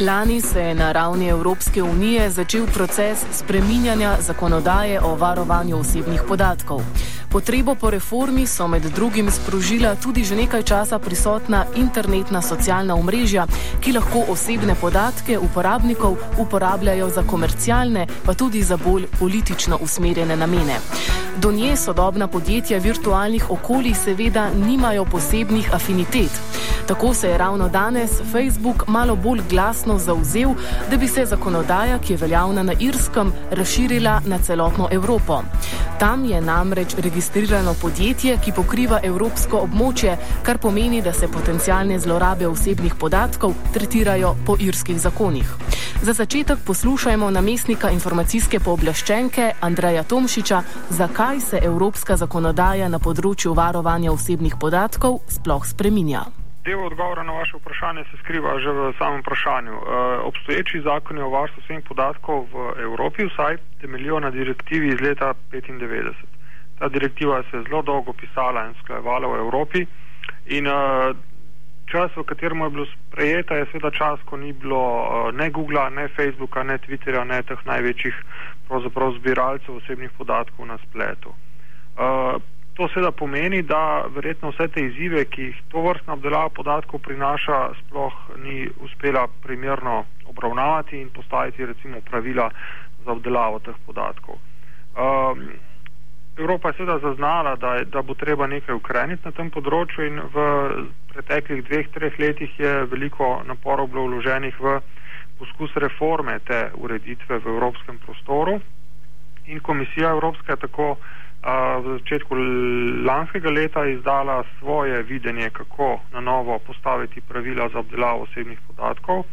Lani se je na ravni Evropske unije začel proces spreminjanja zakonodaje o varovanju osebnih podatkov. Potrebo po reformi so med drugim sprožila tudi že nekaj časa prisotna internetna socialna omrežja, ki lahko osebne podatke uporabnikov uporabljajo za komercialne, pa tudi za bolj politično usmerjene namene. Do nje sodobna podjetja virtualnih okolij seveda nimajo posebnih afinitet. Tako se je ravno danes Facebook malo bolj glasno zauzel, da bi se zakonodaja, ki je veljavna na Irskem, razširila na celotno Evropo. Tam je namreč registrirano podjetje, ki pokriva evropsko območje, kar pomeni, da se potencijalne zlorabe osebnih podatkov tretirajo po irskih zakonih. Za začetek poslušajmo namestnika informacijske pooblaščenke Andreja Tomšiča, zakaj se evropska zakonodaja na področju varovanja osebnih podatkov sploh spreminja. Del odgovora na vaše vprašanje se skriva že v samem vprašanju. E, obstoječi zakoni o varstvu osebnih podatkov v Evropi vsaj temeljijo na direktivi iz leta 1995. Ta direktiva se je zelo dolgo pisala in sklajevala v Evropi in e, čas, v katerem je bilo sprejeta, je seveda čas, ko ni bilo e, ne Google, ne Facebooka, ne Twitterja, ne teh največjih zbiralcev osebnih podatkov na spletu. To seveda pomeni, da verjetno vse te izzive, ki jih to vrstna obdelava podatkov prinaša, sploh ni uspela primerno obravnavati in postaviti recimo pravila za obdelavo teh podatkov. Um, Evropa je seveda zaznala, da, da bo treba nekaj ukreniti na tem področju in v preteklih dveh, treh letih je veliko naporov bilo vloženih v poskus reforme te ureditve v evropskem prostoru in komisija Evropska je tako v začetku lanskega leta izdala svoje videnje, kako na novo postaviti pravila za obdelavo osebnih podatkov.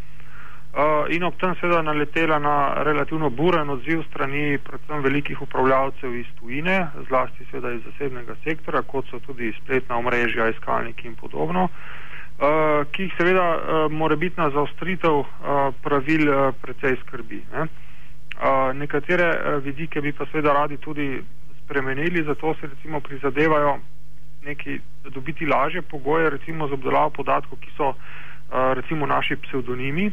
In ob tem seveda naletela na relativno buren odziv strani predvsem velikih upravljavcev iz tujine, zlasti seveda iz zasebnega sektora, kot so tudi spletna omrežja, iskalniki in podobno, ki jih seveda mora biti na zaostritev pravil precej skrbi. Nekatere vidike bi pa seveda radi tudi spremenili, zato se recimo prizadevajo neki dobiti lažje pogoje, recimo za obdelavo podatkov, ki so uh, recimo naši psevdonimi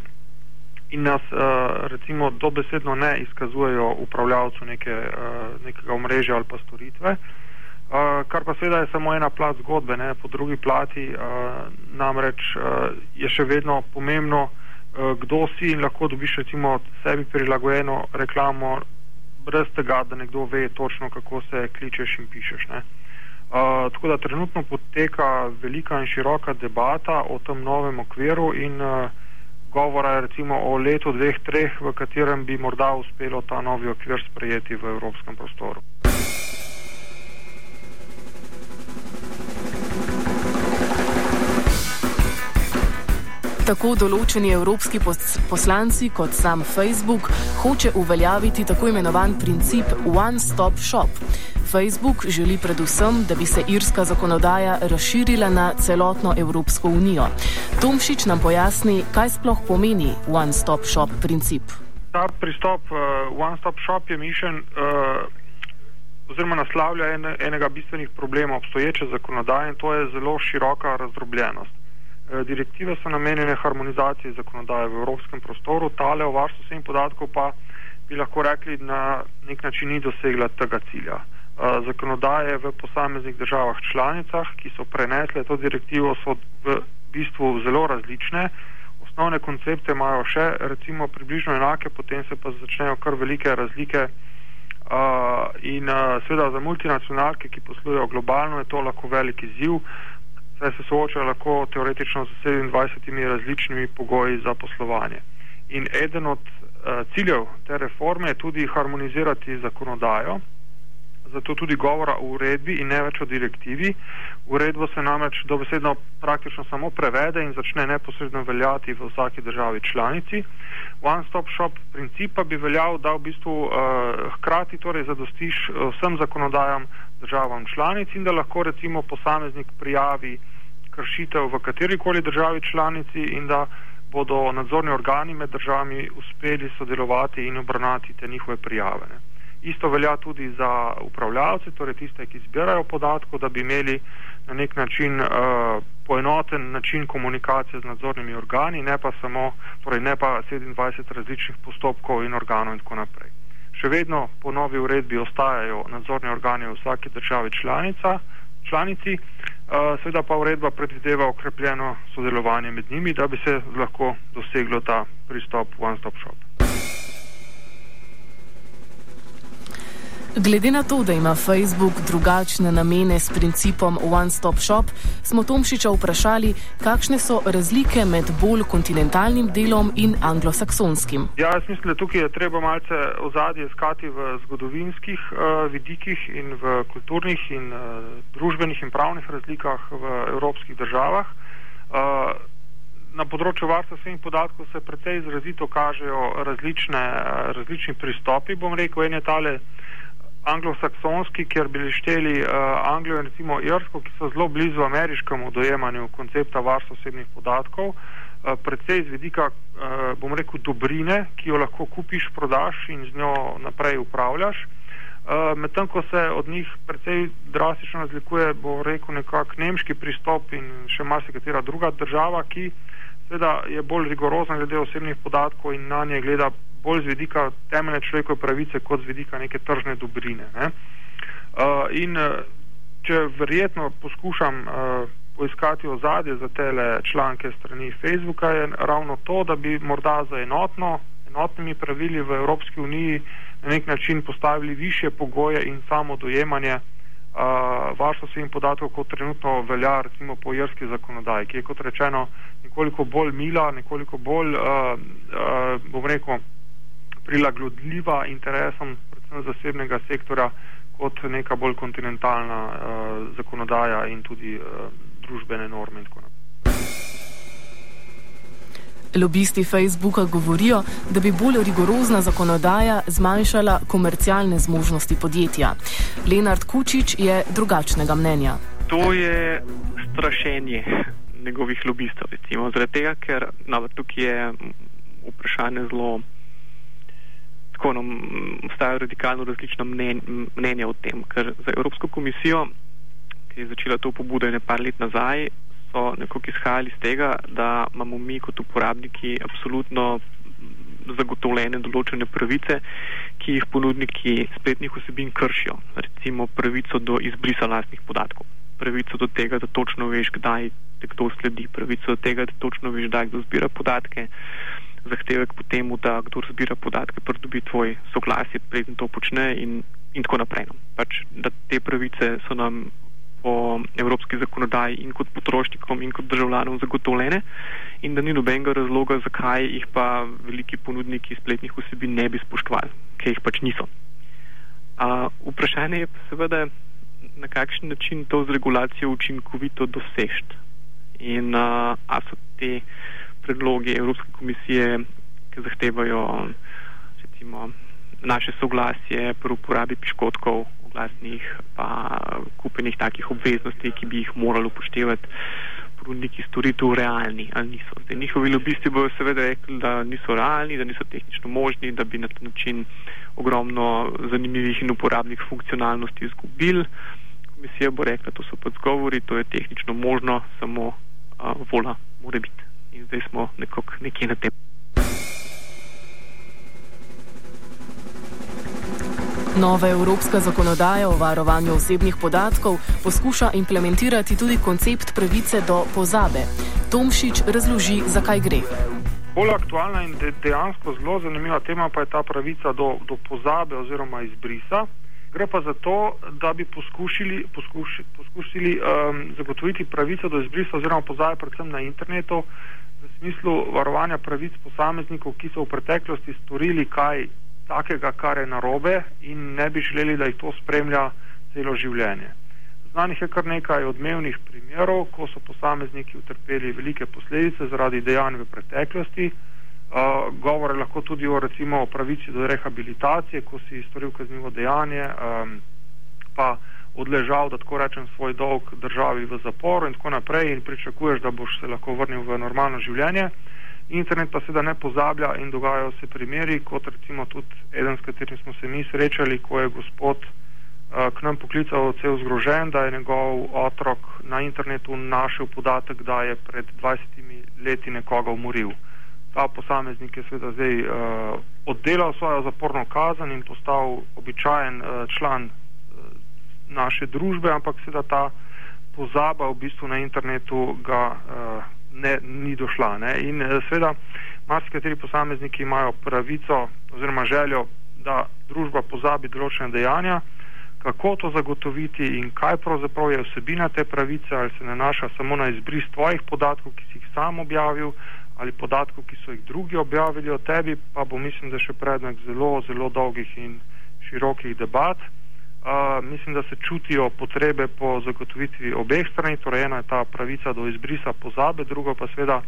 in nas uh, recimo dobesedno ne izkazujejo upravljavcu neke, uh, nekega omrežja ali pa storitve. Uh, kar pa seveda je samo ena plat zgodbe, ne? po drugi plati uh, namreč uh, je še vedno pomembno, uh, kdo si in lahko dobiš recimo sebi prilagojeno reklamo brez tega, da nekdo ve točno, kako se kličeš in pišeš. Ne. Uh, tako da trenutno poteka velika in široka debata o tem novem okviru in uh, govora je recimo o letu, dveh, treh, v katerem bi morda uspelo ta novi okvir sprejeti v evropskem prostoru. Tako določeni evropski poslanci kot sam Facebook hoče uveljaviti tako imenovan princip One Stop Shop. Facebook želi predvsem, da bi se irska zakonodaja razširila na celotno Evropsko unijo. Tomšič nam pojasni, kaj sploh pomeni One Stop Shop princip. Ta pristop uh, One Stop Shop je mišljen uh, oziroma naslavlja en, enega bistvenih problemov obstoječe zakonodaje in to je zelo široka razdrobljenost. Eh, direktive so namenjene harmonizaciji zakonodaje v evropskem prostoru, tale o varstvu vsem podatkov pa bi lahko rekli na nek način ni dosegla tega cilja. Eh, zakonodaje v posameznih državah članicah, ki so prenesle to direktivo, so v bistvu zelo različne. Osnovne koncepte imajo še recimo približno enake, potem se pa začnejo kar velike razlike. Uh, in uh, seveda za multinacionalke, ki poslujejo globalno, je to lahko velik izziv. Saj se soočajo lahko teoretično z 27 različnimi pogoji za poslovanje. In eden od uh, ciljev te reforme je tudi harmonizirati zakonodajo, zato tudi govora o uredbi in ne več o direktivi. Uredbo se namreč dobesedno praktično samo prevede in začne neposredno veljati v vsaki državi članici. One-stop shop princip pa bi veljal, da v bistvu uh, hkrati torej zadostiš uh, vsem zakonodajam državam članic in da lahko recimo posameznik prijavi kršitev v katerikoli državi članici in da bodo nadzorni organi med državami uspeli sodelovati in obravnati te njihove prijave. Ne. Isto velja tudi za upravljalce, torej tiste, ki zbirajo podatke, da bi imeli na nek način uh, poenoten način komunikacije z nadzornimi organi, ne pa samo, torej ne pa 27 različnih postopkov in organov in tako naprej. Še vedno po novi uredbi ostajajo nadzorni organi v vsaki državi članica, članici, uh, seveda pa uredba predvideva okrepljeno sodelovanje med njimi, da bi se lahko doseglo ta pristop One Stop Shop. Glede na to, da ima Facebook drugačne namene s principom One Stop Shop, smo Tomšiča vprašali, kakšne so razlike med bolj kontinentalnim delom in anglosaksonskim. Ja, jaz mislim, da tukaj je treba malce ozadje iskati v zgodovinskih uh, vidikih in v kulturnih in uh, družbenih in pravnih razlikah v evropskih državah. Uh, Na področju varstva svojih podatkov se precej izrazito kažejo različne, različni pristopi. Bom rekel, en je tale anglosaksonski, kjer bi šteli uh, Anglijo in recimo Irsko, ki so zelo blizu ameriškemu dojemanju koncepta varstva osebnih podatkov, uh, predvsej z vidika, uh, bom rekel, dobrine, ki jo lahko kupiš, prodaš in z njo naprej upravljaš. Uh, Medtem ko se od njih precej drastično razlikuje, bo rekel nekak nemški pristop in še marsikatera druga država, ki seveda je bolj rigorozna glede osebnih podatkov in na nje gleda bolj z vidika temeljne človekove pravice, kot z vidika neke tržne dobrine. Ne? Uh, in uh, če verjetno poskušam uh, poiskati ozadje za tele članke strani Facebooka, je ravno to, da bi morda za enotno, enotnimi pravili v Evropski uniji na nek način postavili više pogoje in samo dojemanje uh, varstva svojih podatkov, kot trenutno velja recimo po jerski zakonodaji, ki je kot rečeno nekoliko bolj mila, nekoliko bolj, uh, uh, bom rekel, prilagodljiva interesom predvsem zasebnega sektora kot neka bolj kontinentalna uh, zakonodaja in tudi uh, družbene norme in tako naprej. Lobisti Facebooka govorijo, da bi bolj rigorozna zakonodaja zmanjšala komercialne zmožnosti podjetja. Lenard Kučič je drugačnega mnenja. To je strašenje njegovih lobistov, recimo, zaradi tega, ker no, tukaj je vprašanje zelo tako nam obstajajo radikalno različna mnen, mnenja o tem, ker za Evropsko komisijo, ki je začela to pobudo ne par let nazaj, so nekako izhajali iz tega, da imamo mi kot uporabniki absolutno zagotovljene določene pravice, ki jih ponudniki spletnih vsebin kršijo. Recimo pravico do izbrisa lastnih podatkov, pravico do tega, da točno veš, kdaj te kdo sledi, pravico do tega, da točno veš, kdaj kdo zbira podatke zahtevek po tem, da kdo zbira podatke, pridobi tvoj soglasje, preden to počne in, in tako naprej. No. Pač, da te pravice so nam po evropski zakonodaji in kot potrošnikom in kot državljanom zagotovljene in da ni nobenega razloga, zakaj jih pa veliki ponudniki spletnih vsebin ne bi spoštovali, ker jih pač niso. A, vprašanje je pa seveda, na kakšen način to z regulacijo učinkovito dosežeti. In a, a so te predlogi Evropske komisije, ki zahtevajo recimo, naše soglasje pri uporabi piškotkov oglasnih, pa kupenih takih obveznosti, ki bi jih morali upoštevati ponudniki storitev realni ali niso. Zdaj, njihovi lobisti bodo seveda rekli, da niso realni, da niso tehnično možni, da bi na ta način ogromno zanimivih in uporabnih funkcionalnosti izgubili. Komisija bo rekla, to so pa zgovori, to je tehnično možno, samo uh, vola mora biti in zdaj smo nekako nekje na tem. Nova evropska zakonodaja o varovanju osebnih podatkov poskuša implementirati tudi koncept pravice do pozabe. Tomšič razloži, zakaj gre. Bolj aktualna in dejansko zelo zanimiva tema pa je ta pravica do, do pozabe oziroma izbrisa. Gre pa za to, da bi poskušali, poskušali, poskušali um, zagotoviti pravico do izbrisa oziroma pozabe predvsem na internetu, v smislu varovanja pravic posameznikov, ki so v preteklosti storili kaj takega, kar je narobe in ne bi želeli, da jih to spremlja celo življenje. Znanih je kar nekaj odmevnih primerov, ko so posamezniki utrpeli velike posledice zaradi dejanj v preteklosti. Uh, govore lahko tudi o recimo o pravici do rehabilitacije, ko si storil kaznivo dejanje, um, pa odležal, da tako rečem, svoj dolg državi v zaporu in tako naprej in pričakuješ, da boš se lahko vrnil v normalno življenje. Internet pa seveda ne pozablja in dogajajo se primeri, kot recimo tudi eden, s katerim smo se mi srečali, ko je gospod uh, k nam poklical cel zgrožen, da je njegov otrok na internetu našel podatek, da je pred 20 leti nekoga umoril. Ta posameznik je seveda zdaj uh, oddelal svojo zaporno kazen in postal običajen uh, član uh, naše družbe, ampak seveda ta pozaba v bistvu na internetu ga uh, ne, ni došla. Ne? In eh, seveda, marsikateri posamezniki imajo pravico oziroma željo, da družba pozabi določene dejanja, kako to zagotoviti in kaj pravzaprav je vsebina te pravice, ali se nanaša samo na izbris tvojih podatkov, ki si jih sam objavil, ali podatkov, ki so jih drugi objavili o tebi, pa bo mislim, da še predmet zelo, zelo dolgih in širokih debat mislim, da se čutijo potrebe po zagotovitvi obeh strani, torej ena je ta pravica do izbrisa pozabe, druga pa seveda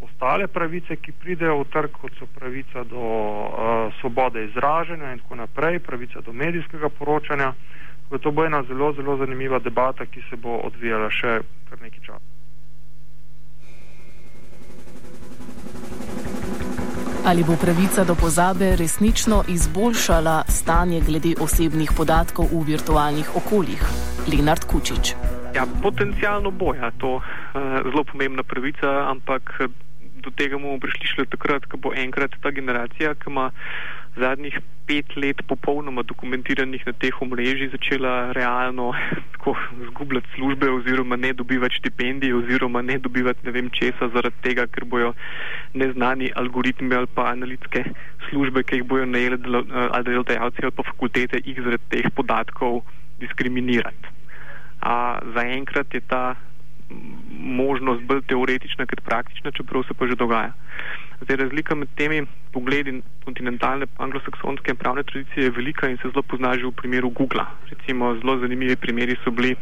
ostale pravice, ki pridejo v trg, kot so pravica do uh, svobode izražanja in tako naprej, pravica do medijskega poročanja. To bo ena zelo, zelo zanimiva debata, ki se bo odvijala še kar nekaj časa. Ali bo pravica do pozabe resnično izboljšala stanje glede osebnih podatkov v virtualnih okoljih? Lenard Kučič. Ja, potencialno bo ja, to uh, zelo pomembna pravica, ampak do tega bomo prišli šele takrat, ko bo enkrat ta generacija, ki ima zadnjih pet let popolnoma dokumentiranih na teh omrežjih začela realno tako zgubljati službe oziroma ne dobivati štipendije oziroma ne dobivati ne vem česa zaradi tega, ker bojo neznani algoritmi ali pa analitske službe, ki jih bojo najeli ali delodajalci ali pa fakultete, jih zaradi teh podatkov diskriminirati. A zaenkrat je ta možnost bolj teoretična kot praktična, čeprav se pa že dogaja. Zdaj, razlika med temi pogledi kontinentalne anglosaksonske pravne tradicije je velika in se zelo pozna že v primeru Google. Recimo, zelo zanimivi primeri so bili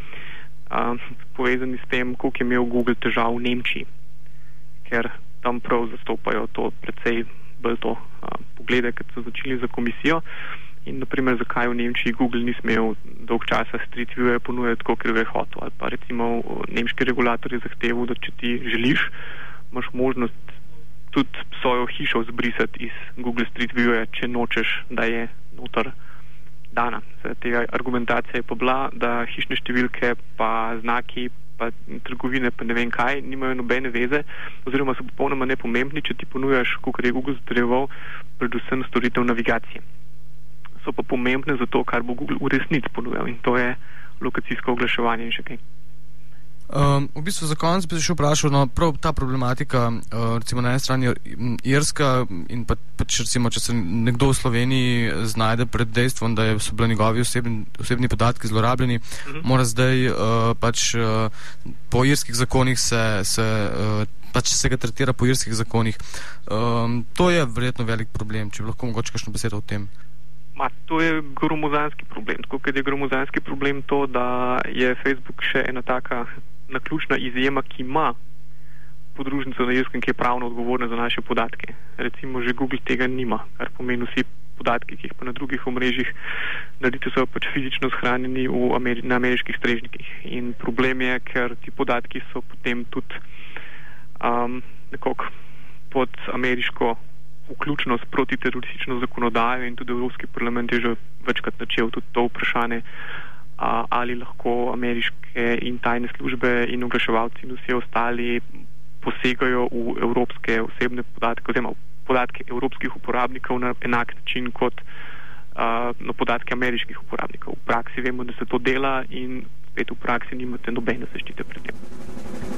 a, povezani s tem, koliko je imel Google težav v Nemčiji, ker tam prav zastopajo to precej bolj to a, poglede, kot so začeli za komisijo. In naprimer, zakaj v Nemčiji Google ni smel dolg časa street view ponujati, kot je hotel. Ali pa recimo nemški regulator je zahteval, da če ti želiš, imaš možnost tudi svojo hišo zbrisati iz Google Street View, če nočeš, da je notor dana. Zdaj, tega argumentacija je pa bila, da hišne številke, pa znaki, pa trgovine, pa ne vem kaj, nimajo nobene veze, oziroma so popolnoma nepomembni, če ti ponujaš, kot je Google zatrjeval, predvsem storitev navigacije so pa pomembne za to, kar bo Google v resnici ponujal in to je lokacijsko oglaševanje in še kaj. Um, v bistvu za konec bi se še vprašal, no, prav ta problematika, uh, recimo na eni strani Irska in pa, pač recimo, če se nekdo v Sloveniji znajde pred dejstvom, da so bili njegovi osebni, osebni podatki zlorabljeni, uh mhm. -huh. mora zdaj uh, pač uh, po irskih zakonih se, se uh, pač se ga tretira po irskih zakonih. Um, to je verjetno velik problem, če bi lahko mogoče kakšno besedo o tem. Ma, to je gromozanski problem. Tako kot je gromozanski problem to, da je Facebook še ena taka naključna izjema, ki ima podružnico na Irskem, ki je pravno odgovorna za naše podatke. Recimo, že Google tega nima, kar pomeni vsi podatki, ki jih pa na drugih omrežjih naredite, so pač fizično shranjeni Ameri na ameriških strežnikih. In problem je, ker ti podatki so potem tudi um, nekako pod ameriško vključno s protiteroristično zakonodajo in tudi Evropski parlament je že večkrat načel tudi to vprašanje, a, ali lahko ameriške in tajne službe in oglaševalci in vsi ostali posegajo v evropske osebne podatke oziroma podatke evropskih uporabnikov na enak način kot a, na podatke ameriških uporabnikov. V praksi vemo, da se to dela in spet v praksi nimate nobene zaščite pred tem.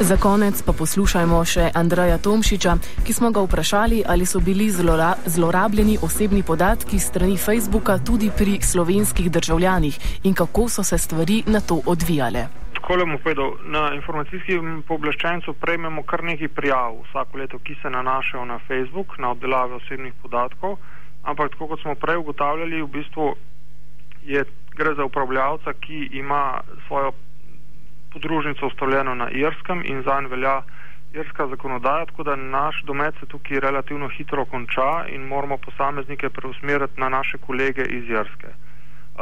Za konec pa poslušajmo še Andreja Tomšiča, ki smo ga vprašali, ali so bili zlora zlorabljeni osebni podatki strani Facebooka tudi pri slovenskih državljanih in kako so se stvari na to odvijale. Tako le bom povedal, na informacijskem pooblaščencu prejmemo kar nekaj prijav vsako leto, ki se nanašajo na Facebook, na obdelave osebnih podatkov, ampak tako kot smo prej ugotavljali, v bistvu je, gre za upravljavca, ki ima svojo podružnico ustavljeno na Irskem in zanj velja irska zakonodaja, tako da naš domet se tukaj relativno hitro konča in moramo posameznike preusmeriti na naše kolege iz Irske. Uh,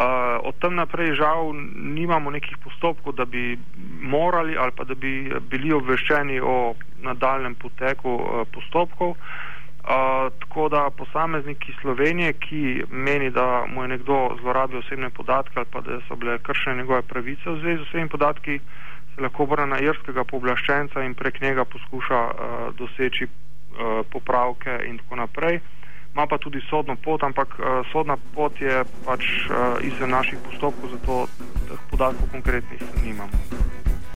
od tam naprej žal nimamo nekih postopkov, da bi morali ali pa da bi bili obveščeni o nadaljem poteku uh, postopkov. Uh, tako da posameznik iz Slovenije, ki meni, da mu je nekdo zlorabil osebne podatke ali pa da so bile kršene njegove pravice v zvezi z osebnimi podatki, se lahko obrne na irskega pooblaščenca in prek njega poskuša uh, doseči uh, popravke in tako naprej. Ma pa tudi sodno pot, ampak uh, sodna pot je pač uh, izven naših postopkov, zato teh podatkov konkretnih nimamo.